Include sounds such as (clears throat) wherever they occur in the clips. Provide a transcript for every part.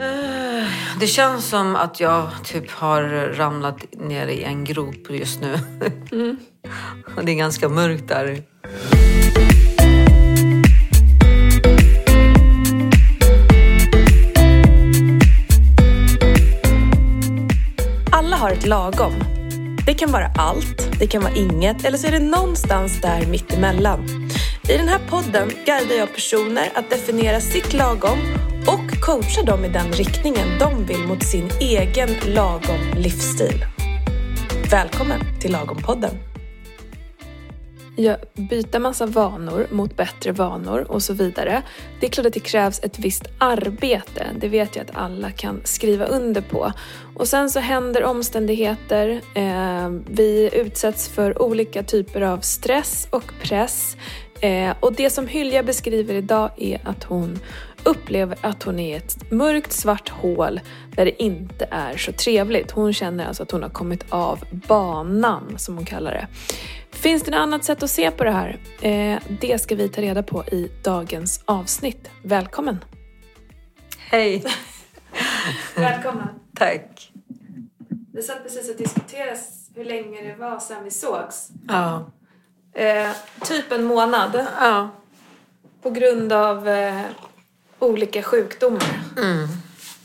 Eh, det känns som att jag typ har ramlat ner i en grop just nu. (laughs) Och det är ganska mörkt där. Alla har ett lagom. Det kan vara allt, det kan vara inget eller så är det någonstans där mittemellan. I den här podden guidar jag personer att definiera sitt lagom coacha dem i den riktningen de vill mot sin egen lagom livsstil. Välkommen till Lagom-podden. Ja, byta massa vanor mot bättre vanor och så vidare. Det är klart att det krävs ett visst arbete. Det vet jag att alla kan skriva under på. Och sen så händer omständigheter. Eh, vi utsätts för olika typer av stress och press. Eh, och det som Hylja beskriver idag är att hon upplever att hon är i ett mörkt svart hål där det inte är så trevligt. Hon känner alltså att hon har kommit av banan, som hon kallar det. Finns det något annat sätt att se på det här? Eh, det ska vi ta reda på i dagens avsnitt. Välkommen! Hej! (laughs) Välkommen! Tack. Vi satt precis och diskuterade hur länge det var sedan vi sågs. Ja. Eh, typ en månad Ja. på grund av eh, olika sjukdomar. Mm.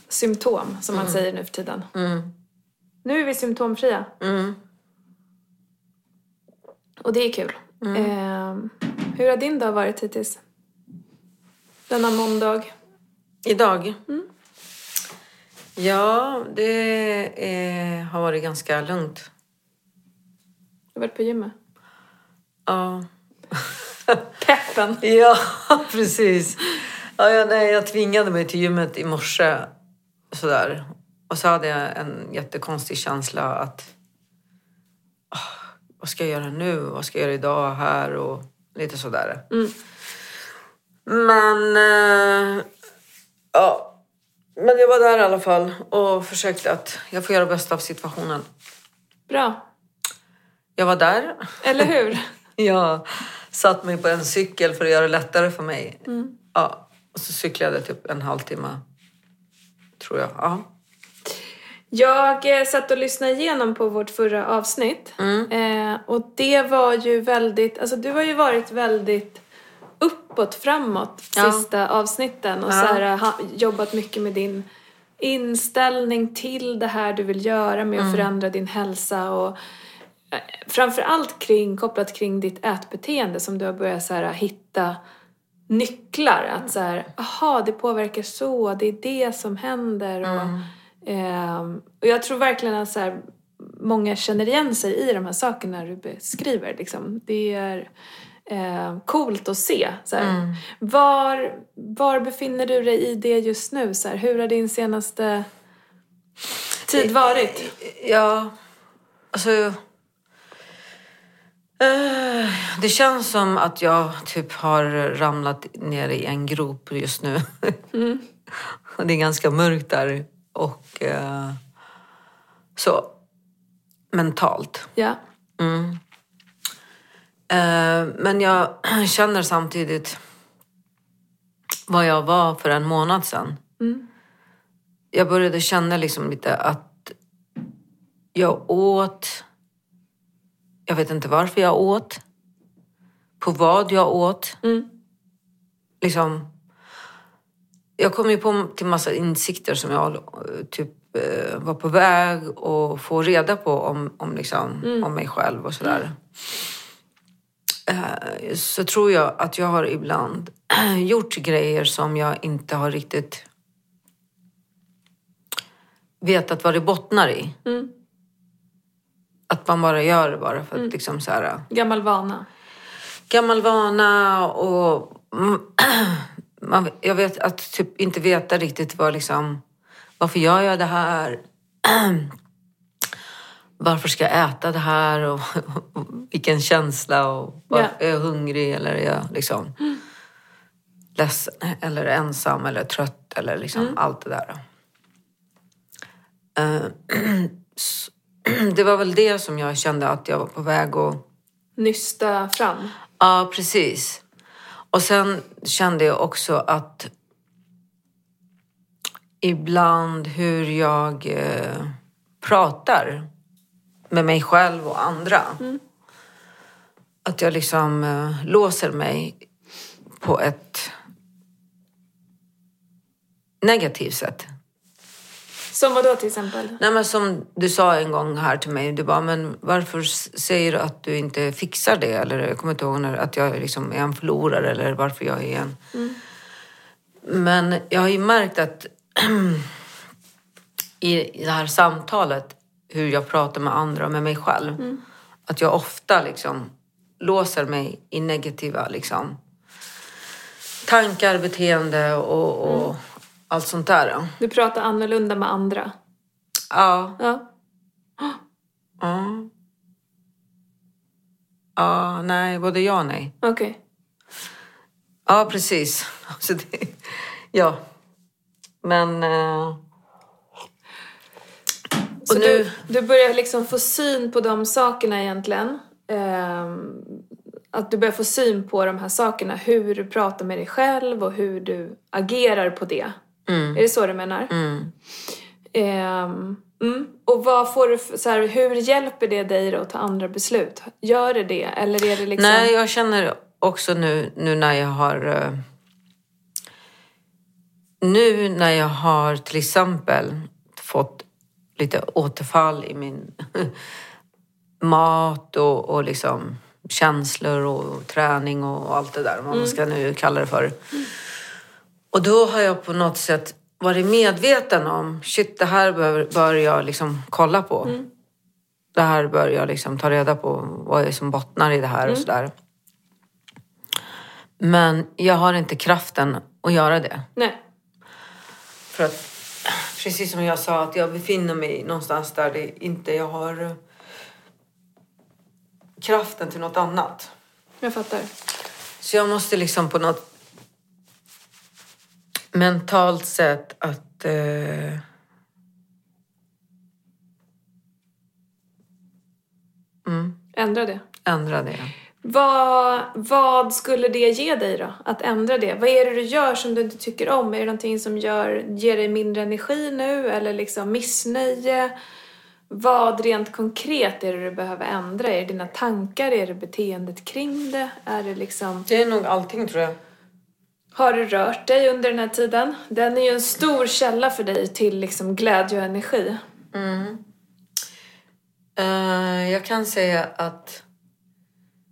Symptom, som man säger nu för tiden. Mm. Nu är vi symptomfria Mm. och det är kul. Eh, hur har din dag varit hittills? Denna måndag. Idag? Ja, det är, har varit ganska lugnt. Du har varit på gymmet. Ja. Peppen! (laughs) Ja, precis. Ja, jag, nej, jag tvingade mig till gymmet i morse. Sådär. Och så hade jag en jättekonstig känsla att... ah, vad ska jag göra nu? Vad ska jag göra idag här? Och lite sådär. Mm. Men... eh, ja. Men jag var där i alla fall och försökte att jag får göra det bästa av situationen. Bra. Jag var där. Eller hur? (laughs) Jag satt mig på en cykel för att göra det lättare för mig. Mm. Ja, och så cyklade jag typ en halvtimme. Tror jag. Ja. Jag eh, satt och lyssnade igenom på vårt förra avsnitt. Eh, och det var ju väldigt, alltså du har ju varit väldigt uppåt, framåt Ja. sista avsnitten och Ja. så här, ha, jobbat mycket med din inställning till det här du vill göra med att förändra din hälsa och eh, framför allt kring, kopplat kring ditt ätbeteende som du har börjat så här, hitta nycklar. Att så här, aha, det påverkar så, det är det som händer. Och, ehm, och jag tror verkligen att så här, många känner igen sig i de här sakerna du beskriver. Liksom. Det är eh, coolt att se. Så här. Var, var befinner du dig i det just nu? Så här, hur har din senaste tid varit? Ja, alltså... eh, det känns som att jag typ har ramlat ner i en grop just nu. Och (laughs) det är ganska mörkt där. Och eh, så. Mentalt. Ja. Mm. Eh, men jag (clears throat) känner samtidigt vad jag var för en månad sedan. Mm. Jag började känna liksom lite att jag åt. Jag vet inte varför jag åt. På vad jag åt. Mm. Liksom, jag kom ju på till massa insikter som jag eh, typ eh, var på väg att få reda på om, om, liksom, om mig själv och sådär. Eh, Så tror jag att jag har ibland (clears throat) gjort grejer som jag inte har riktigt vetat vad det bottnar i. Mm. Att man bara gör det bara för att liksom så här, Gammal vana. gammal vana och mm, (clears throat) man, jag vet att typ inte veta riktigt vad liksom, varför gör jag det här? (clears throat) Varför ska jag äta det här? Och, (laughs) vilken känsla och varför är jag hungrig? Eller är jag liksom ledsen? Eller ensam? Eller trött? Eller liksom allt det där. (clears throat) Så- (clears throat) det var väl det som jag kände att jag var på väg att Nysta fram. Ja, precis. Och sen kände jag också att ibland hur jag eh, pratar med mig själv och andra. Att jag liksom eh, låser mig på ett negativt sätt. Som vad då till exempel? Nej, men som du sa en gång här till mig, du bara, men varför säger du att du inte fixar det? Eller jag kommer inte ihåg när, att jag liksom är en förlorare eller varför jag är en. Men jag har ju märkt att (clears throat) i det här samtalet, hur jag pratar med andra och med mig själv, att jag ofta liksom låser mig i negativa liksom, tankar, beteende och, och allt sånt där. Du pratar annorlunda med andra. Ja. Ja. (gasps) Ja. Ja, nej, både ja och nej. Okej. Ja, precis. (laughs) Alltså det, ja. Men... Eh, Så nu... du, du börjar liksom få syn på de sakerna egentligen. Ehm, att du börjar få syn på de här sakerna. Hur du pratar med dig själv och hur du agerar på det. Är det så du menar? Mm. Ehm, mm. Och vad får du, så här, hur hjälper det dig då att ta andra beslut? Gör det det? Eller är det liksom... Nej, jag känner också nu, nu när jag har... eh, Nu när jag har till exempel fått lite återfall i min (laughs) mat och, och liksom känslor och träning och allt det där, vad man ska nu kalla det för. Och då har jag på något sätt varit medveten om, shit det här bör, bör jag liksom kolla på. Det här bör jag liksom ta reda på, vad är som bottnar i det här och sådär. Men jag har inte kraften att göra det. Nej. För att, precis som jag sa, att jag befinner mig någonstans där det inte jag har eh, kraften till något annat. Jag fattar. Så jag måste liksom på något mentalt sätt att... Eh, Ändra det. ändra det. Vad, vad skulle det ge dig då? Att ändra det? Vad är det du gör som du inte tycker om? Är det någonting som gör, ger dig mindre energi nu? Eller liksom missnöje? Vad rent konkret är det du behöver ändra? Är det dina tankar? Är det beteendet kring det? Är det liksom... Det är nog allting tror jag. Har du rört dig under den här tiden? Den är ju en stor källa för dig till liksom glädje och energi. Eh, jag kan säga att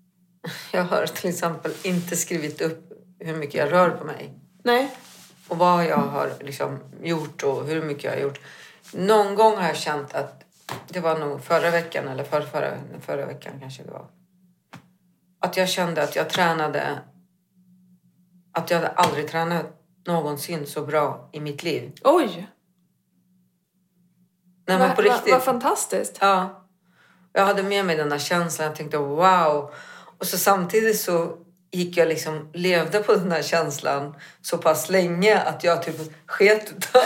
(laughs) jag har till exempel inte skrivit upp hur mycket jag rör på mig. Nej? Och vad jag har liksom gjort och hur mycket jag har gjort. Någon gång har jag känt att det var nog förra veckan eller förra, förra, förra veckan kanske det var. Att jag kände att jag tränade. Att jag hade aldrig tränat någonsin så bra i mitt liv. Oj! Nej men på riktigt. vad fantastiskt. Ja. Jag hade med mig den där känslan. Jag tänkte wow. Och så samtidigt så gick jag liksom, levde på den här känslan så pass länge att jag typ sket. (laughs)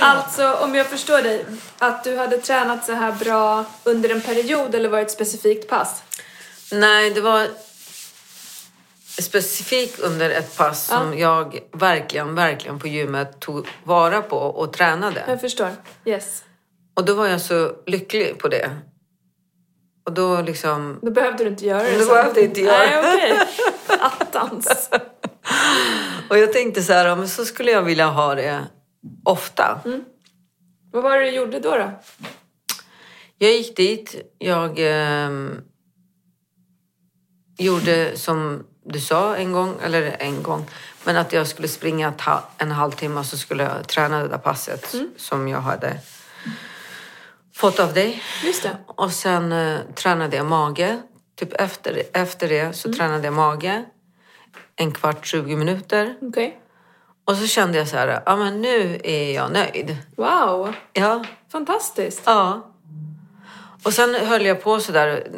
Alltså, om jag förstår dig, att du hade tränat så här bra under en period eller var det ett specifikt pass? Nej, det var specifikt under ett pass som jag verkligen, verkligen på gymmet tog vara på och tränade. Jag förstår. Yes. Och då var jag så lycklig på det. Och då liksom... Då behövde du inte göra det Då sen. behövde jag inte göra Nej, okej. (laughs) Attans. Och jag tänkte så här, ja, men så skulle jag vilja ha det ofta. Vad var det du gjorde då? då? Jag gick dit, jag ehm, gjorde som du sa en gång, eller en gång, men att jag skulle springa en halvtimme och så skulle jag träna det där passet som jag hade fått av dig. Just det. Och sen eh, tränade jag mage. Typ efter, efter det så tränade jag mage. En kvart, 20 minuter. Okej. Och så kände jag så här, ja men nu är jag nöjd. Wow. Ja, Fantastiskt. ja. Och sen höll jag på så där.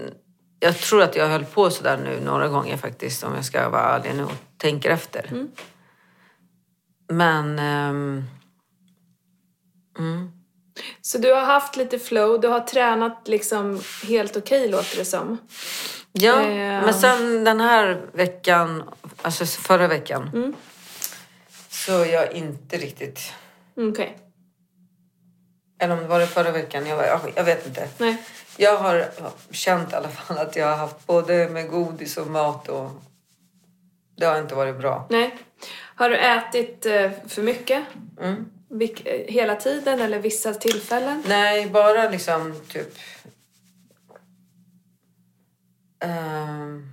Jag tror att jag höll på så där nu några gånger faktiskt om jag ska vara ärlig nu och tänker efter. Men... ehm, Så du har haft lite flow, du har tränat liksom helt okej låter det som. Ja, Eh. men sen den här veckan, alltså förra veckan, så jag inte riktigt... Okej. Eller om det var det förra veckan, jag, var, jag vet inte. Nej. Jag har känt i alla fall att jag har haft både med godis och mat och det har inte varit bra. Nej. Har du ätit eh, för mycket? Mm. Eh, hela tiden eller vissa tillfällen? Nej, bara liksom typ... ehm,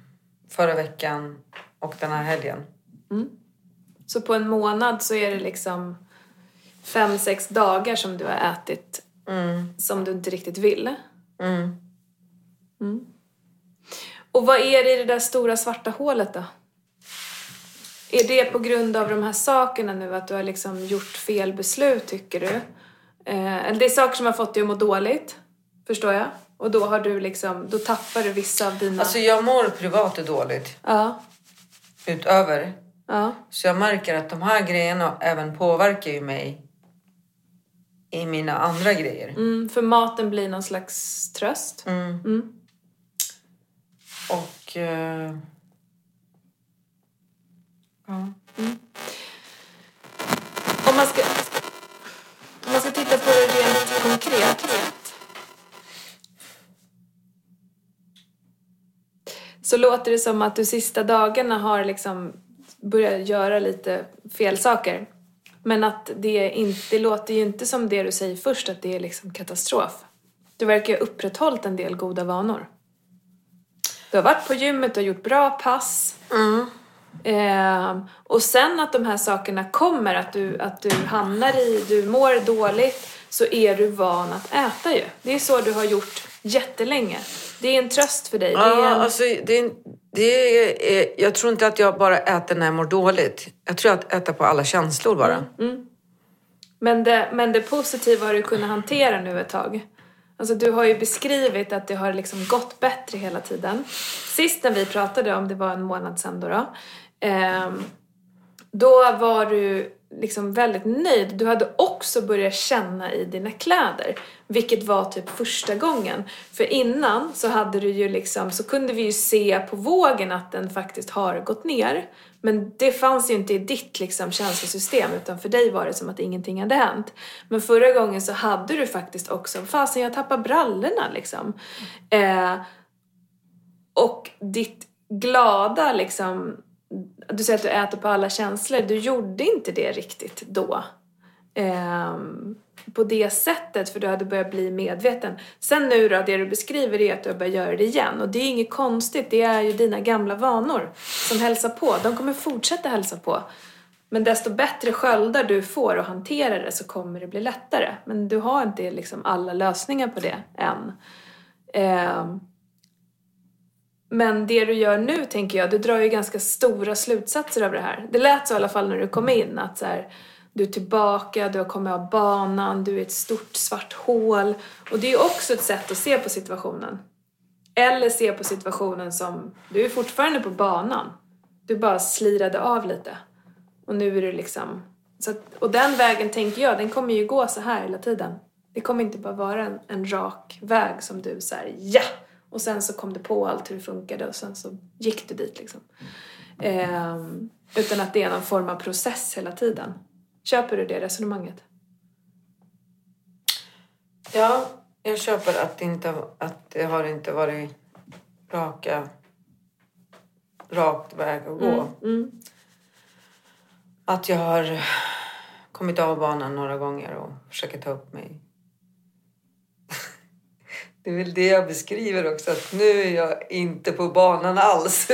förra veckan och den här helgen. Så på en månad så är det liksom fem, sex dagar som du har ätit Mm. som du inte riktigt vill. Mm. Och vad är det i det där stora svarta hålet då? Är det på grund av de här sakerna nu, att du har liksom gjort fel beslut tycker du? Eh, det är saker som har fått dig att må dåligt, förstår jag. Och då har du liksom, då tappar du vissa av dina... Alltså jag mår privat dåligt ja, utöver. ja, Så jag märker att de här grejerna även påverkar ju mig i mina andra grejer. mm, för maten blir någon slags tröst. Mm. Mm. Och... eh, ja. Om man ska, om man ska titta på det rent konkret. Så låter det som att du sista dagarna har liksom börjat göra lite fel saker. Men att det inte, det låter ju inte som det du säger först, att det är liksom katastrof. Du verkar ha upprätthållit en del goda vanor. Du har varit på gymmet, du har gjort bra pass. Ehm, och sen att de här sakerna kommer, att du, att du hamnar i, du mår dåligt, så är du van att äta ju. Det är så du har gjort jättelänge. Det är en tröst för dig. Det är Ja, en, alltså det, det är, jag tror inte att jag bara äter när jag mår dåligt. Jag tror att äta på alla känslor bara. men, det, men det positiva har du kunnat hantera nu ett tag. Alltså du har ju beskrivit att det har liksom gått bättre hela tiden. Sist när vi pratade, om det var en månad sedan då, då ehm, då var du liksom väldigt nöjd. Du hade också börjat känna i dina kläder, vilket var typ första gången. För innan så hade du ju liksom, så kunde vi ju se på vågen att den faktiskt har gått ner. Men det fanns ju inte i ditt liksom känslosystem utan för dig var det som att ingenting hade hänt. Men förra gången så hade du faktiskt också, fasen jag tappar brallorna liksom. Eh, och ditt glada liksom, du säger att du äter på alla känslor, du gjorde inte det riktigt då. Ehm, på det sättet, för du hade börjat bli medveten. Sen nu då, det du beskriver är att du har börjat göra det igen. Och det är inget konstigt, det är ju dina gamla vanor som hälsar på. De kommer fortsätta hälsa på. Men desto bättre sköldar du får och hanterar det så kommer det bli lättare. Men du har inte liksom alla lösningar på det än. Ehm, men det du gör nu tänker jag, du drar ju ganska stora slutsatser av det här. Det lät så i alla fall när du kom in att så här, du är tillbaka, du har kommit av banan, du är ett stort svart hål. Och det är ju också ett sätt att se på situationen. Eller se på situationen som, du är fortfarande på banan. Du bara slirade av lite. Och nu är du liksom... Så att, och den vägen tänker jag, den kommer ju gå så här hela tiden. Det kommer inte bara vara en, en rak väg som du säger ja! Och sen så kom du på allt hur det funkade och sen så gick du dit liksom. Ehm, utan att det är någon form av process hela tiden. Köper du det resonemanget? Ja, jag köper att det, inte, att det har inte varit raka, rakt väg att gå. Mm. Att jag har kommit av banan några gånger och försöker ta upp mig. Det är väl det jag beskriver också, att nu är jag inte på banan alls.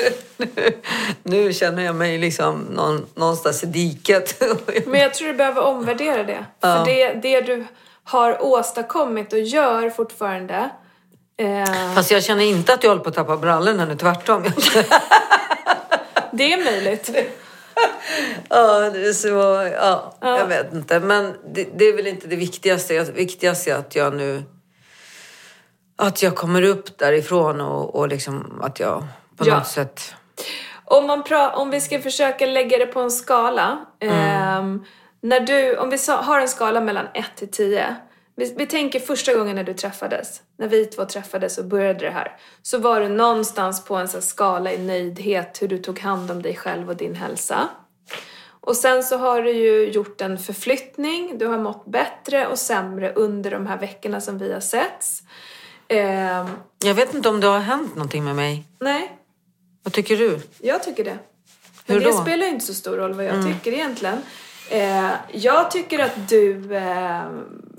(laughs) Nu känner jag mig liksom någon, någonstans i diket. (laughs) Men jag tror du behöver omvärdera det. För det, det du har åstadkommit och gör fortfarande eh, Fast jag känner inte att jag håller på att tappa brallorna nu, tvärtom. (laughs) Det är möjligt. Ja, så, ja, jag vet inte. Men det, det är väl inte det viktigaste. Det viktigaste är att jag nu... Att jag kommer upp därifrån och, och liksom att jag på Ja. något sätt... Om, man pra- om vi ska försöka lägga det på en skala. ehm, när du, om vi har en skala mellan 1 till 10. Vi, vi tänker första gången när du träffades. När vi två träffades och började det här. Så var du någonstans på en sån skala i nöjdhet. Hur du tog hand om dig själv och din hälsa. Och sen så har du ju gjort en förflyttning, du har mått bättre och sämre under de här veckorna som vi har setts. Eh, Jag vet inte om det har hänt någonting med mig. nej, Vad tycker du? jag tycker det. Hur Men det då? spelar ju inte så stor roll vad jag tycker egentligen. Eh, jag tycker att du eh,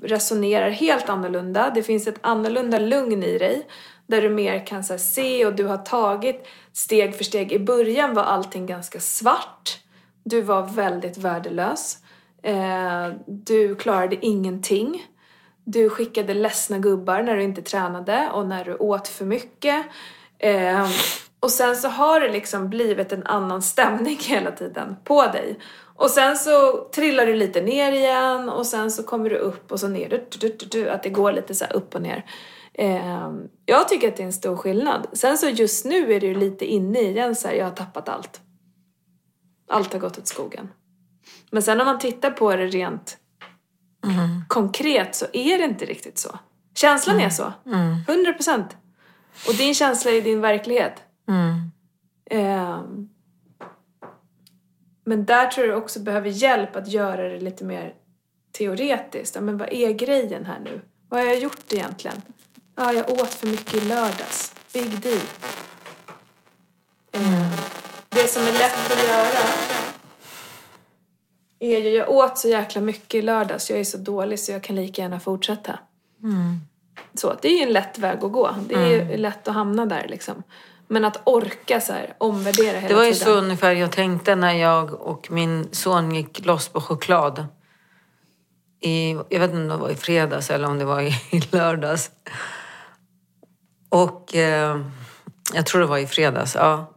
resonerar helt annorlunda. Det finns ett annorlunda lugn i dig. Där du mer kan här, se och du har tagit steg för steg. I början var allting ganska svart. Du var väldigt värdelös. Eh, du klarade ingenting. Du skickade ledsna gubbar när du inte tränade och när du åt för mycket. Eh, och sen så har det liksom blivit en annan stämning (laughs) hela tiden på dig. Och sen så trillar du lite ner igen och sen så kommer du upp och så ner. Du, du, du, du, att det går lite så här upp och ner. Eh, jag tycker att det är en stor skillnad. Sen så just nu är du lite inne i den så här, jag har tappat allt. Allt har gått åt skogen. Men sen om man tittar på det rent konkret så är det inte riktigt så. Känslan är så. 100 procent. Och din känsla är din verklighet. Mm. Ehm, men där tror jag också behöver hjälp att göra det lite mer teoretiskt. Men vad är grejen här nu? Vad har jag gjort egentligen? Ja, jag åt för mycket i lördags. Big deal. Ehm, det som är lätt att göra är ju, jag åt så jäkla mycket i lördags. Jag är så dålig så jag kan lika gärna fortsätta. Så, det är ju en lätt väg att gå. Det är ju lätt att hamna där liksom. Men att orka så här, omvärdera hela Det var ju tiden. så ungefär jag tänkte när jag och min son gick loss på choklad. I, jag vet inte om det var i fredags eller om det var i, (laughs) i lördags. Och eh, jag tror det var i fredags, ja.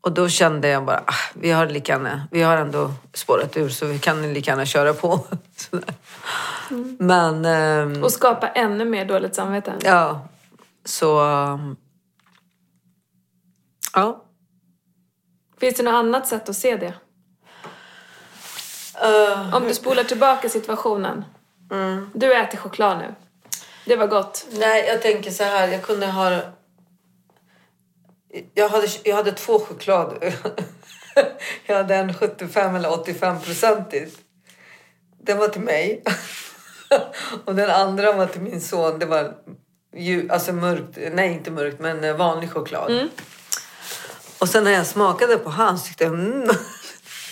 Och då kände jag bara, ah, vi har lika gärna, vi har ändå spårat ur så vi kan lika gärna köra på. (laughs) Sådär. Men, ehm, Och skapa ännu mer dåligt samvete. ja, så... Ja. Finns det något annat sätt att se det? Eh, Om du spolar tillbaka situationen. Mm. Du äter choklad nu. Det var gott. Nej, jag tänker så här. Jag kunde ha... Jag hade, jag hade två choklad. (laughs) jag hade en 75 eller 85 procentigt. Den var till mig. (laughs) och den andra var till min son. Det var ju, alltså mörkt, nej inte mörkt, men eh, vanlig choklad. Och sen när jag smakade på hans tyckte jag mm.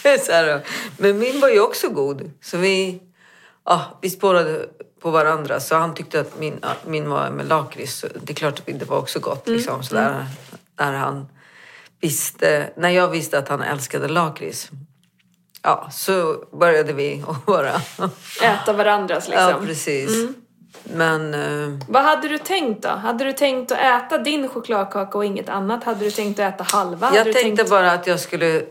(laughs) så här, Men min var ju också god. Så vi, ja, vi spårade på varandra. Så han tyckte att min, min var med lakrits. Det är klart att det var också gott. Liksom, så där, när han visste, när jag visste att han älskade lakrits. Ja, så började vi (laughs) att bara... Äta varandras liksom. Ja, precis. Men... eh, Vad hade du tänkt då? Hade du tänkt att äta din chokladkaka och inget annat? Hade du tänkt att äta halva? Hade Jag tänkte tänkt... bara att jag skulle...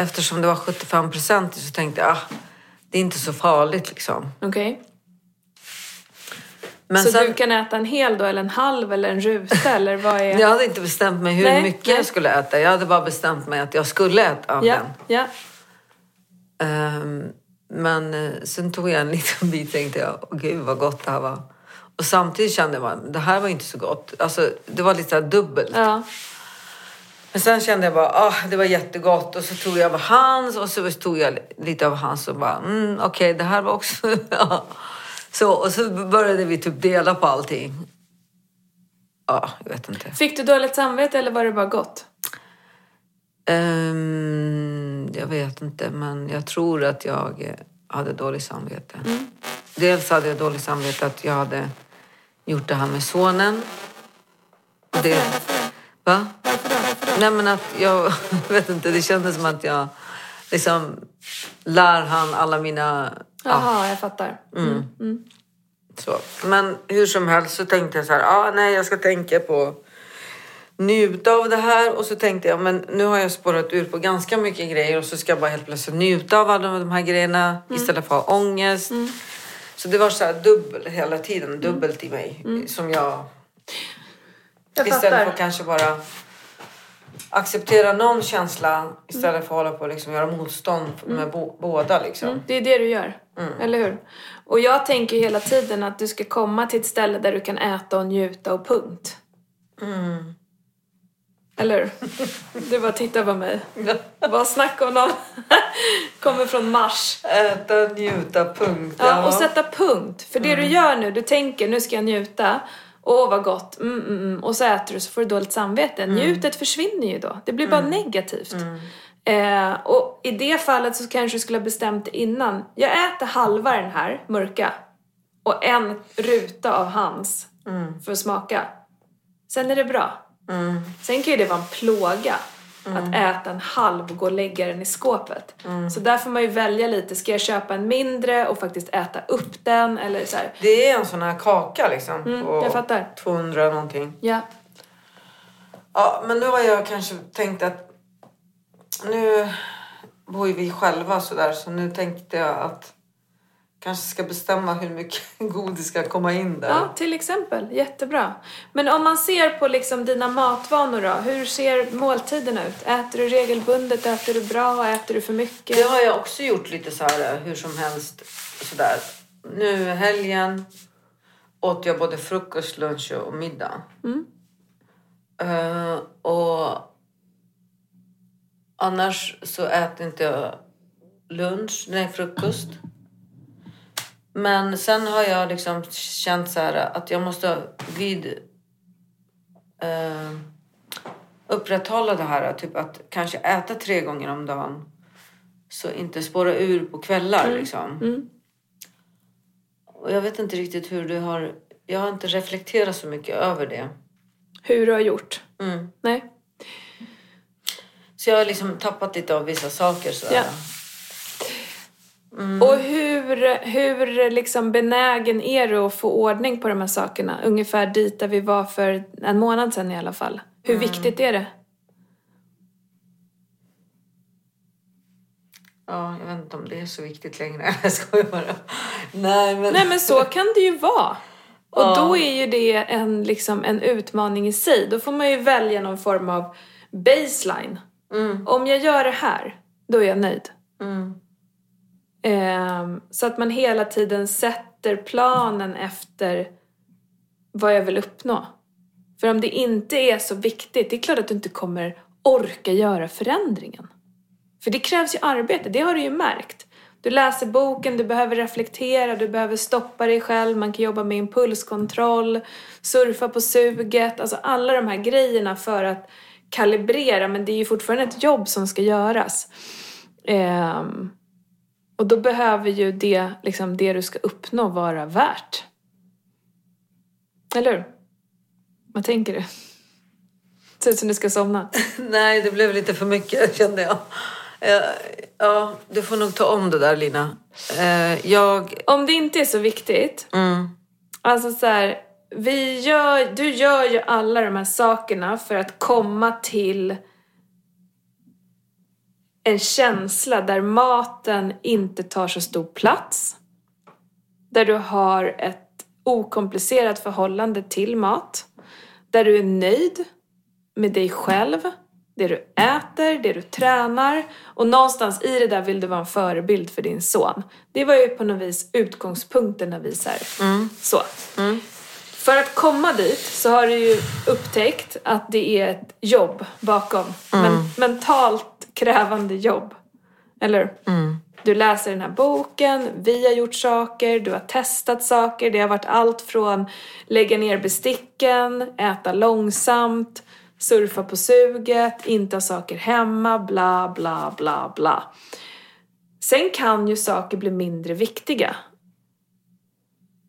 Eftersom det var 75 procent så tänkte jag ah, det är inte så farligt liksom. Okej. Men Så sen, du kan äta en hel då, eller en halv, eller en ruta, (laughs) eller vad är... jag hade inte bestämt mig hur Nej, mycket nej. jag skulle äta. Jag hade bara bestämt mig att jag skulle äta av Ja, den. ja. Ehm, men eh, sen tog jag en liten bit och tänkte jag, åh gud vad gott det här var. Och samtidigt kände jag att det här var inte så gott. Alltså, det var lite dubbelt. ja. Men sen kände jag bara, ah, det var jättegott. Och så tog jag av hans och så tog jag lite av hans och bara, mm, okej, det här var också... (laughs) så, och så började vi typ dela på allting. Ja, jag vet inte. Fick du dåligt samvete eller var det bara gott? Ehm, jag vet inte, men jag tror att jag hade dåligt samvete. Dels hade jag dåligt samvete att jag hade gjort det här med sonen. Det, va? Nej men att (laughs) jag vet inte, det kändes som att jag liksom lär han alla mina... Ja, Jaha, jag fattar. Mm. så. Men hur som helst så tänkte jag så här, ah, nej jag ska tänka på njuta av det här och så tänkte jag men nu har jag spårat ur på ganska mycket grejer och så ska jag bara helt plötsligt njuta av alla de här grejerna istället för att ha ångest. Så det var så här dubbelt hela tiden, dubbelt i mig som jag Jag Istället fattar. för kanske bara acceptera någon känsla istället för att hålla på och liksom göra motstånd med bo- båda. Liksom. Mm, det är det du gör. Eller hur? Och jag tänker hela tiden att du ska komma till ett ställe där du kan äta och njuta och punkt. Eller hur? Du bara tittar på mig. Vad snackar om någon (laughs) kommer från Mars. Äta, njuta, punkt. Ja, och sätta punkt. För det du gör nu, du tänker nu ska jag njuta. Åh vad gott. Mm, mm, mm. Och så äter du så får du dåligt samvete. Njutet försvinner ju då. Det blir bara negativt. Eh, och i det fallet så kanske du skulle ha bestämt det innan. Jag äter halva den här mörka. Och en ruta av hans. För att smaka. Sen är det bra. Sen kan ju det vara en plåga. Att äta en halv och gå och lägga den i skåpet. Så där får man ju välja lite. Ska jag köpa en mindre och faktiskt äta upp den? Eller så här. Det är en sån här kaka liksom. på Mm, jag fattar. 200 någonting. Ja. Ja, men nu har jag kanske tänkt att nu bor ju vi själva sådär så nu tänkte jag att kanske ska bestämma hur mycket (laughs) godis ska komma in där. Ja, till exempel. Jättebra. Men om man ser på liksom dina matvanor då. Hur ser måltiderna ut? Äter du regelbundet? Äter du bra? Äter du för mycket? Det har jag också gjort lite så här hur som helst sådär. Nu helgen åt jag både frukost, lunch och middag. Eh, och annars så äter inte jag lunch, nej frukost. Men sen har jag liksom känt så här att jag måste vid eh, upprätthålla det här, typ att kanske äta tre gånger om dagen. Så inte spåra ur på kvällar liksom. Mm. Och jag vet inte riktigt hur du har... Jag har inte reflekterat så mycket över det. Hur du har gjort? Mm. Nej? Så jag har liksom tappat lite av vissa saker sådär. Ja. Och hur, hur liksom benägen är du att få ordning på de här sakerna? Ungefär dit där vi var för en månad sedan i alla fall. Hur viktigt är det? Ja, jag vet inte om det är så viktigt längre. (laughs) Jag skojar bara. Nej, men... Nej men så kan det ju vara. Och Ja. då är ju det en, liksom, en utmaning i sig. Då får man ju välja någon form av baseline. Mm, Om jag gör det här, då är jag nöjd. mm, Ehm, så att man hela tiden sätter planen efter vad jag vill uppnå. För om det inte är så viktigt, det är klart att du inte kommer orka göra förändringen. För det krävs ju arbete, det har du ju märkt. Du läser boken, du behöver reflektera, du behöver stoppa dig själv, man kan jobba med impulskontroll, surfa på suget, alltså alla de här grejerna för att kalibrera, men det är ju fortfarande ett jobb som ska göras. Ehm, och då behöver ju det, liksom, det du ska uppnå vara värt. Eller hur? Vad tänker du? Ser ut som du ska somna. (laughs) Nej, det blev lite för mycket (laughs) kände jag. Eh, Ja, du får nog ta om det där Lina. Eh, Jag... Om det inte är så viktigt, Mm, alltså så här, vi gör, du gör ju alla de här sakerna för att komma till en känsla där maten inte tar så stor plats. Där du har ett okomplicerat förhållande till mat. Där du är nöjd med dig själv, det du äter, det du tränar. Och någonstans i det där vill du vara en förebild för din son. Det var ju på något vis utgångspunkten när vi så. Här, så. För att komma dit så har du ju upptäckt att det är ett jobb bakom. Men, mentalt krävande jobb. Eller hur? Du läser den här boken, vi har gjort saker, du har testat saker. Det har varit allt från lägga ner besticken, äta långsamt, surfa på suget, inte ha saker hemma, bla bla bla bla. Sen kan ju saker bli mindre viktiga.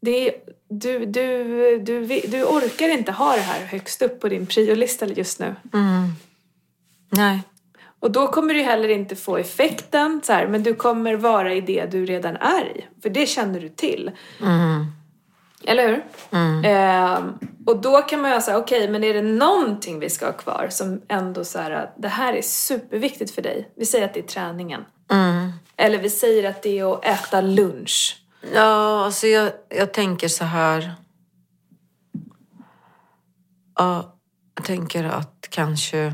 Det är, du, du, du, du orkar inte ha det här högst upp på din priolista just nu. nej. Och då kommer du heller inte få effekten, så här, men du kommer vara i det du redan är i. För det känner du till. Eller hur? Ehm, och då kan man ju säga, okej, men är det någonting vi ska ha kvar som ändå så här, att det här är superviktigt för dig. Vi säger att det är träningen. Eller vi säger att det är att äta lunch. Ja, alltså jag, jag tänker så här. Ja, jag tänker att kanske...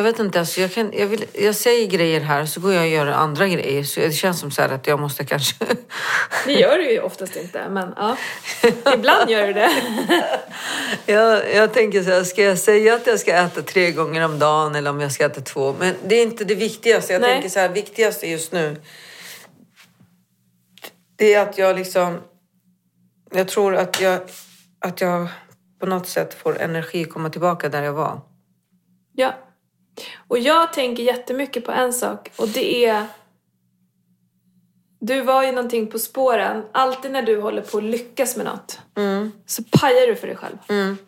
Jag vet inte, alltså jag, kan, jag, vill, jag säger grejer här så går jag och gör andra grejer. Så det känns som så att jag måste kanske... (laughs) Det gör du ju oftast inte, men ja. Ibland gör du det. (laughs) jag, jag tänker så här, ska jag säga att jag ska äta tre gånger om dagen eller om jag ska äta två? Men det är inte det viktigaste. Jag Nej. tänker så här, viktigaste just nu det är att jag liksom... Jag tror att jag, att jag på något sätt får energi komma tillbaka där jag var. Ja. Och jag tänker jättemycket på en sak och det är... Du var ju någonting på spåren. Alltid när du håller på att lyckas med något Mm. så pajar du för dig själv. Mm.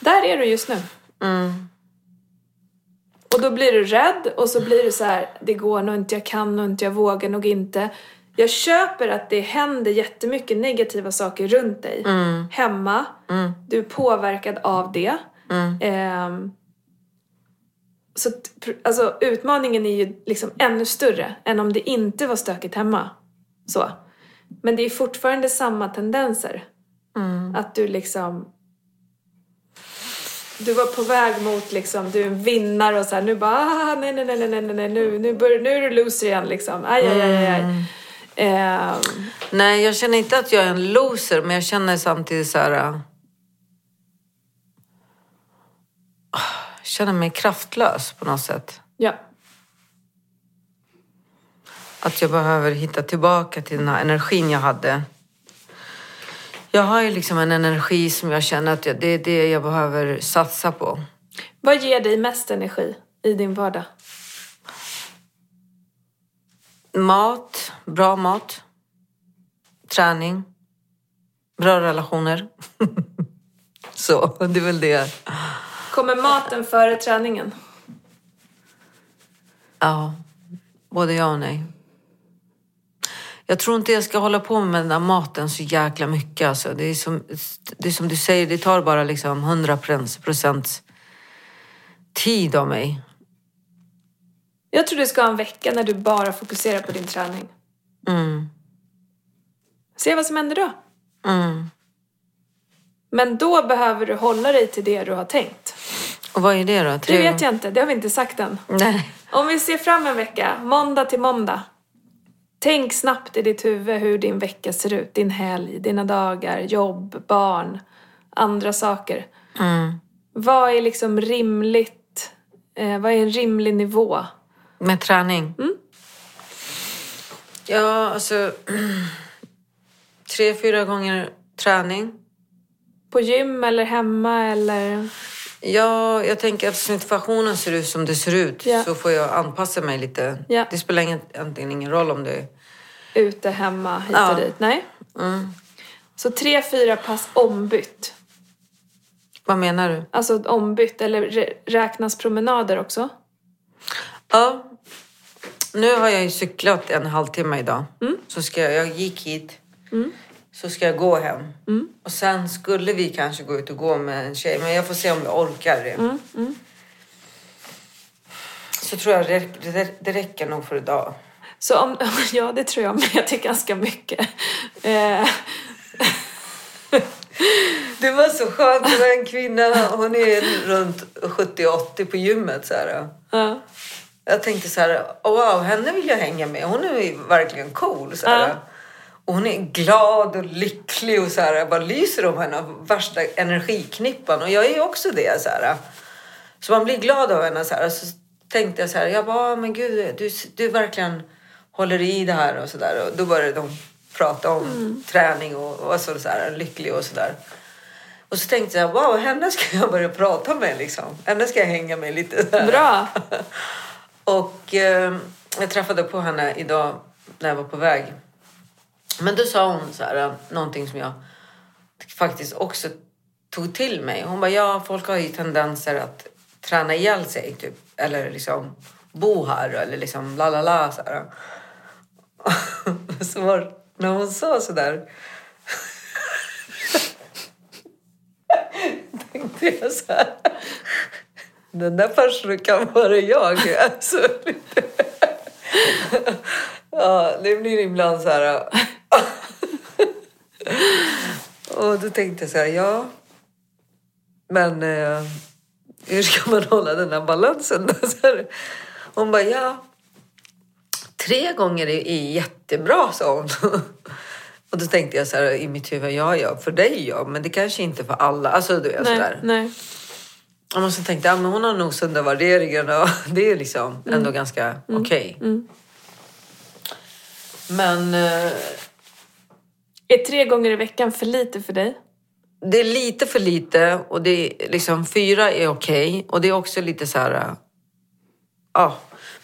Där är du just nu. Mm. Och då blir du rädd och så blir du så här, det går nog inte, jag kan nog inte, jag vågar nog inte. Jag köper att det händer jättemycket negativa saker runt dig. Mm. Hemma. Mm. Du är påverkad av det. Mm. Så alltså, utmaningen är ju liksom ännu större än om det inte var stökigt hemma. Så. Men det är fortfarande samma tendenser. Mm. Att du liksom... Du var på väg mot liksom, du är en vinnare och så här, nu bara ah, nej, nej, nej, nej, nej, nej, nu, nu, börjar, nu är du loser igen liksom. Aj, aj, aj, aj. aj. Ehm, Nej, jag känner inte att jag är en loser, men jag känner samtidigt så här... äh, Jag känner mig kraftlös på något sätt. ja. Att jag behöver hitta tillbaka till den här energin jag hade. Jag har ju liksom en energi som jag känner att jag, det är det jag behöver satsa på. Vad ger dig mest energi i din vardag? Mat, bra mat, träning, bra relationer. (laughs) Så, det är väl det. Kommer maten före träningen? Ja, både ja och nej. Jag tror inte jag ska hålla på med den där maten så jäkla mycket. Alltså. Det, är som, det är som du säger, det tar bara liksom 100 procent tid av mig. Jag tror du ska ha en vecka när du bara fokuserar på din träning. Mm, Se vad som händer då. mm. Men då behöver du hålla dig till det du har tänkt. Och vad är det då? Det vet jag inte, det har vi inte sagt än. Nej. Om vi ser fram en vecka, måndag till måndag. Tänk snabbt i ditt huvud hur din vecka ser ut. Din helg, dina dagar, jobb, barn, andra saker. Mm. Vad är liksom rimligt? Eh, vad är en rimlig nivå? Med träning? Mm. Ja, alltså... (clears throat) tre, fyra gånger träning. På gym eller hemma eller... Ja, jag tänker att situationen ser ut som det ser ut Ja. så får jag anpassa mig lite. Ja. Det spelar ingen, egentligen ingen roll om det... Ute, hemma, hit Ja. och dit. Nej. Mm. Så tre, fyra pass ombytt. Vad menar du? Alltså ombytt, eller rä- räknas promenader också? Ja, nu har jag ju cyklat en halvtimme idag. Mm. Så ska jag, jag gick hit, så ska jag gå hem. Mm. Och sen skulle vi kanske gå ut och gå med en tjej, men jag får se om jag orkar det. Mm, Så tror jag det, räck- det, det räcker nog för idag. Så om, (laughs) ja, det tror jag med. Det är ganska mycket. Eh, (laughs) Det var så skönt, det var en kvinna, hon är runt 70-80 på gymmet. Så här. ja. Jag tänkte så här, wow, henne vill jag hänga med. Hon är verkligen cool. Så här. Ja. Och hon är glad och lycklig och så här, jag bara lyser om henne av värsta energiknippan. Och jag är ju också det. Så, här. så man blir glad av henne. Så, här. så tänkte jag så här, jag bara, "Ah, men gud, du, du verkligen håller i det här och så där. Och då började de prata om träning och, och så, så här, lycklig och så där. Och så tänkte jag, wow, henne ska jag börja prata med liksom. Henne ska jag hänga med lite. Här. Bra. (laughs) Och eh, jag träffade på henne idag när jag var på väg. Men då sa hon så här, någonting som jag faktiskt också tog till mig. Hon bara, ja folk har ju tendenser att träna ihjäl sig typ. Eller liksom bo här eller liksom la la la så här. (laughs) så var, när hon sa så där (laughs) tänkte jag så här. Den där personen kan vara jag. (laughs) Alltså, ja, det blir ibland så här. Och då tänkte jag så här, ja. Men eh, hur ska man hålla den här balansen? (laughs) Hon bara, ja, tre gånger är, jättebra, sa hon. (laughs) Och då tänkte jag så här i mitt huvud, ja, ja, för dig ja, men det kanske inte för alla. Alltså du vet Nej, sådär. nej. Och så tänkte jag, ja, men hon har nog sunda värderingar och (laughs) det är liksom ändå ganska okej. Mm. Men eh, Är tre gånger i veckan för lite för dig? det är lite för lite och det är liksom fyra är okej och det är också lite så här. äh, Ja,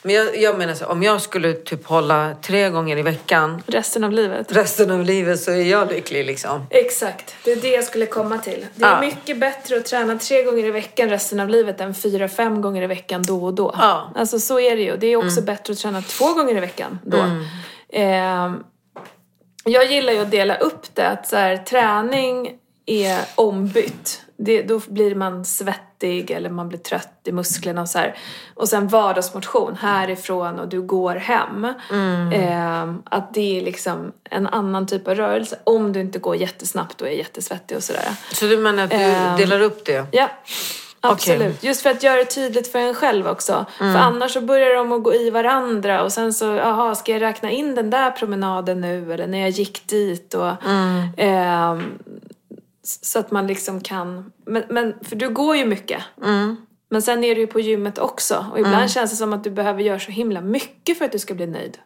men jag, jag menar så om jag skulle typ hålla tre gånger i veckan Resten av livet? resten av livet så är jag lycklig liksom. Exakt, det är det jag skulle komma till. Det är Ja. mycket bättre att träna tre gånger i veckan resten av livet än fyra, fem gånger i veckan då och då. Ja. Mm. Alltså så är det ju. Det är också bättre att träna två gånger i veckan då. Ehm, jag gillar ju att dela upp det, att så här, träning är ombytt. Det, då blir man svettig eller man blir trött i musklerna och så här. Och sen vardagsmotion härifrån och du går hem. Ehm, att det är liksom en annan typ av rörelse. Om du inte går jättesnabbt och är jättesvettig och sådär. Så du menar att du Ehm. delar upp det? Ja, absolut. Just för att göra det tydligt för en själv också. För annars så börjar de att gå i varandra och sen så, jaha, ska jag räkna in den där promenaden nu eller när jag gick dit och ehm, så att man liksom kan, men, men för du går ju mycket. Men sen är du ju på gymmet också och ibland känns det som att du behöver göra så himla mycket för att du ska bli nöjd.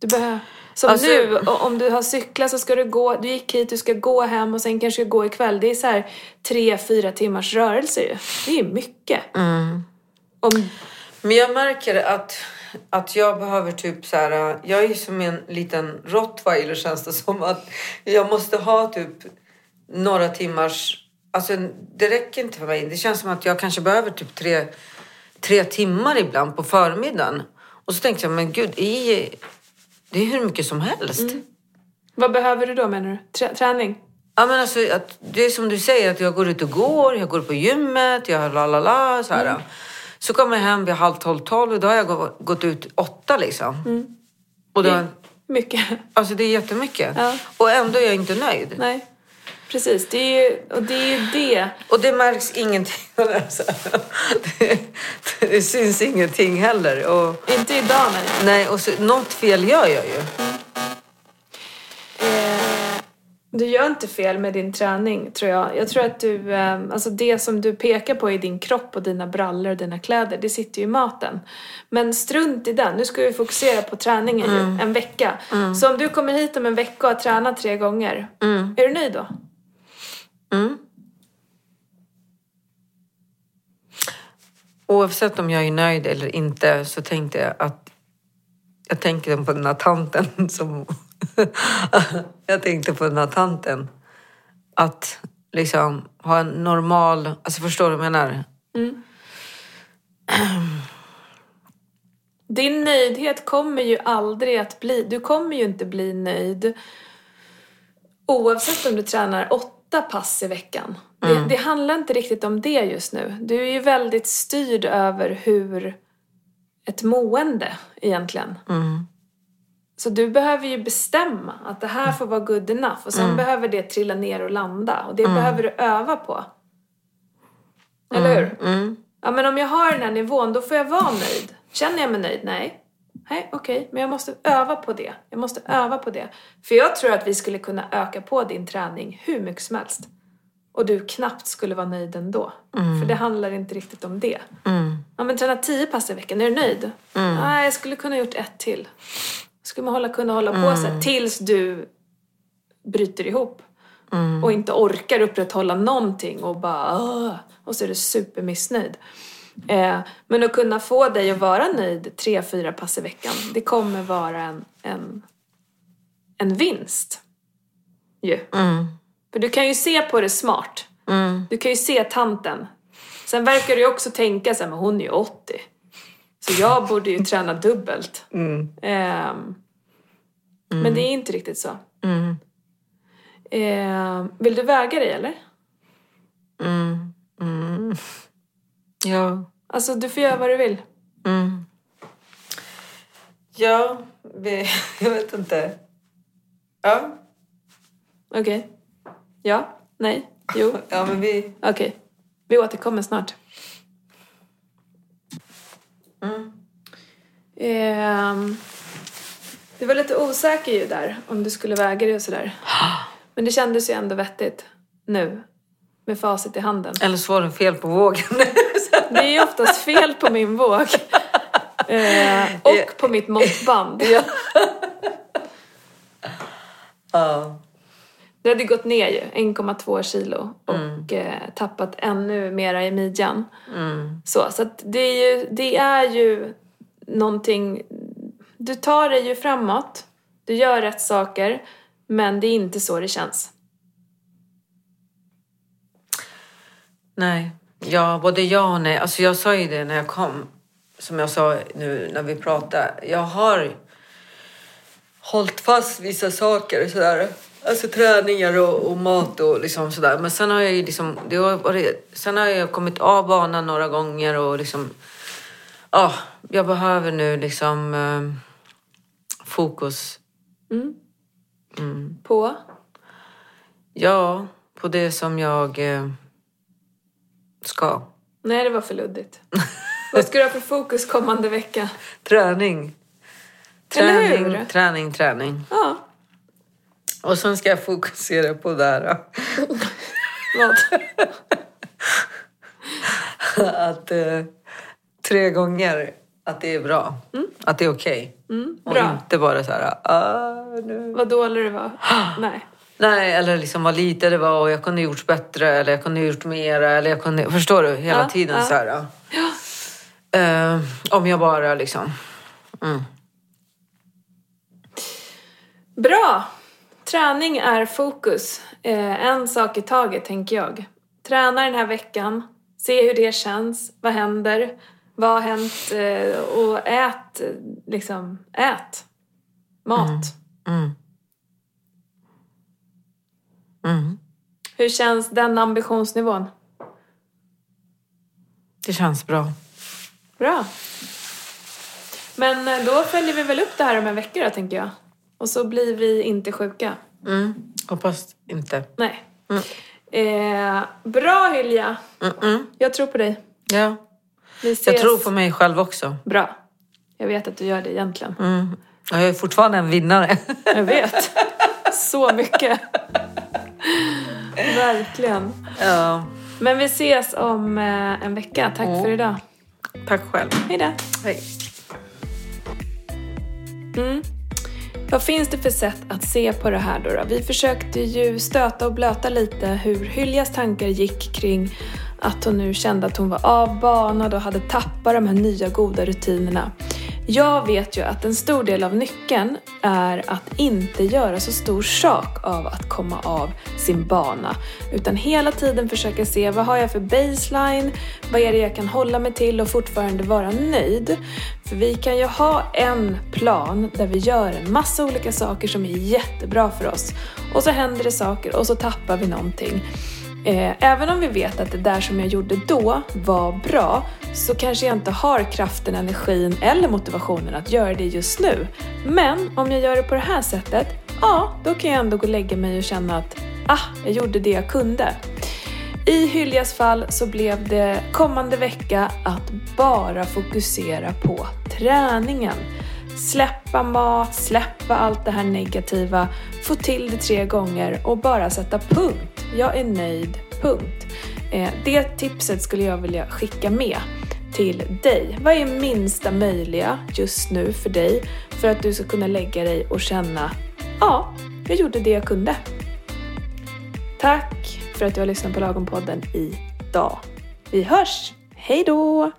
Du behöver, som Alltså- nu, om du har cyklat så ska du gå, du gick hit, du ska gå hem och sen kanske gå ikväll. Det är så här tre, fyra timmars rörelse ju. Det är mycket. Om, Men jag märker att, att jag behöver typ så här. Jag är som en liten rottweiler känns det som. att Jag måste ha typ några timmars... Alltså det räcker inte för mig. Det känns som att jag kanske behöver typ tre, tre timmar ibland på förmiddagen. Och så tänkte jag, men gud, i, det är hur mycket som helst. vad behöver du då menar du? Trä, träning? Ja, men alltså, att, det är som du säger, att jag går ut och går, jag går på gymmet, jag la la la så här. Så kommer jag hem vid halv tolv, tolv och då har jag gå- gått ut åtta liksom. Och då, Mycket. alltså det är jättemycket. Ja. Och ändå är jag inte nöjd. Nej. Precis, det är ju, och det är ju det. Och det märks ingenting. (laughs) Alltså, det, det syns ingenting heller. Och, Inte idag men nej, och så, något fel gör jag ju. Eh, du gör inte fel med din träning tror jag. Jag tror att du, eh, alltså det som du pekar på i din kropp och dina brallor och dina kläder, det sitter ju i maten. Men strunt i den, nu ska vi fokusera på träningen ju, en vecka. Så om du kommer hit om en vecka och har tränat tre gånger, är du nöjd då? Mm. Oavsett om jag är nöjd eller inte så tänkte jag att jag tänkte på den här tanten (laughs) som... (laughs) jag tänkte på den här tanten. Att liksom ha en normal... Alltså förstår du vad jag menar? Mm. (clears throat) Din nöjdhet kommer ju aldrig att bli, du kommer ju inte bli nöjd oavsett om du tränar åtta pass i veckan. Det, det handlar inte riktigt om det just nu. Du är ju väldigt styrd över hur ett mående egentligen. Så du behöver ju bestämma att det här får vara good enough och sen behöver det trilla ner och landa och det behöver du öva på. Eller hur? Ja men om jag har den här nivån då får jag vara nöjd. Känner jag mig nöjd? Nej. Nej, okej. Men jag måste öva på det. Jag måste öva på det. För jag tror att vi skulle kunna öka på din träning hur mycket som helst. Och du knappt skulle vara nöjd ändå. För det handlar inte riktigt om det. Ja men träna tio pass i veckan, är du nöjd? Nej, jag skulle kunna gjort ett till. Skulle man hålla, kunna hålla på så här tills du bryter ihop. Och inte orkar upprätthålla någonting och bara "Åh", och så är du supermissnöjd. Eh, men att kunna få dig att vara nöjd tre, fyra pass i veckan, det kommer vara en, en, en vinst. Ju. För du kan ju se på det smart. Du kan ju se tanten. Sen verkar du ju också tänka så här, men hon är ju 80. Så jag borde ju träna dubbelt. Ehm, Men det är inte riktigt så. Ehm, vill du väga dig eller? Ja. Alltså du får göra vad du vill. Ja, vi, (laughs) jag vet inte. Ja, Okej. Ja? Nej? Jo? (laughs) ja men vi... Okej. Vi återkommer snart. Ehm, du var lite osäker ju där om du skulle väga dig och sådär. (gasps) Men det kändes ju ändå vettigt nu med facit i handen. Eller så var det fel på vågen. (laughs) Det är ju oftast fel på min våg. Eh, och på mitt måttband. ja. ja. Det hade gått ner ju, 1,2 kilo och eh, tappat ännu mera i midjan. Mm. Så, så det är ju, det är ju någonting, du tar dig ju framåt, du gör rätt saker, men det är inte så det känns. Nej. Ja, både ja och nej. Alltså jag sa ju det när jag kom. Som jag sa nu när vi pratade. Jag har hållit fast vissa saker sådär. Alltså träningar och, och mat och liksom sådär. Men sen har jag ju liksom, det har varit, sen har jag kommit av banan några gånger och liksom, ja, jag behöver nu liksom eh, fokus. På? Ja, på det som jag eh, ska. Nej, det var för luddigt. Vad ska du ha för fokus kommande vecka? (laughs) Träning. Träning, träning, träning. Ja, Och sen ska jag fokusera på det här. (laughs) vad? (laughs) Att eh, tre gånger att det är bra. Att det är okej. Och bra. inte bara så här, ah, nu. Vad dålig du var? (gasps) Nej. Nej, eller liksom vad lite det var och jag kunde gjort bättre eller jag kunde gjort mera eller jag kunde, förstår du? Hela Ja, tiden ja. så här. Eh, om jag bara liksom, mm. Bra! Träning är fokus. Eh, en sak i taget, tänker jag. Träna den här veckan, se hur det känns, vad händer, vad har hänt eh, och ät, liksom, ät. Mat. Mm. Mm. Hur känns den ambitionsnivån? Det känns bra. Bra. Men eh, då följer vi väl upp det här om en vecka då, tänker jag. Och så blir vi inte sjuka. Mm. Hoppas inte. Nej. Eh, bra Hylja! Mm-mm. Jag tror på dig. Ja. Vi ses. Jag tror på mig själv också. Bra. Jag vet att du gör det egentligen. Mm. Jag är fortfarande en vinnare. Jag vet. Så mycket. Verkligen. ja. Men vi ses om eh, en vecka. Tack för idag. Tack själv. Hej då. Hej. Vad finns det för sätt att se på det här då, då? Vi försökte ju stöta och blöta lite hur Hyljas tankar gick kring att hon nu kände att hon var avbanad och hade tappat de här nya goda rutinerna. Jag vet ju att en stor del av nyckeln är att inte göra så stor sak av att komma av sin bana. Utan hela tiden försöka se vad har jag för baseline, vad är det jag kan hålla mig till och fortfarande vara nöjd. För vi kan ju ha en plan där vi gör en massa olika saker som är jättebra för oss. Och så händer det saker och så tappar vi någonting. Eh, även om vi vet att det där som jag gjorde då var bra så kanske jag inte har kraften, energin eller motivationen att göra det just nu. Men om jag gör det på det här sättet, ja, då kan jag ändå gå och lägga mig och känna att ah, jag gjorde det jag kunde. I Hyljas fall så blev det kommande vecka att bara fokusera på träningen. Släppa mat, släppa allt det här negativa, få till det tre gånger och bara sätta punkt. Jag är nöjd, punkt. Eh, det tipset skulle jag vilja skicka med till dig. Vad är minsta möjliga just nu för dig för att du ska kunna lägga dig och känna ja, jag gjorde det jag kunde. Tack för att du har lyssnat på Lagom-podden idag. Vi hörs! Hej då!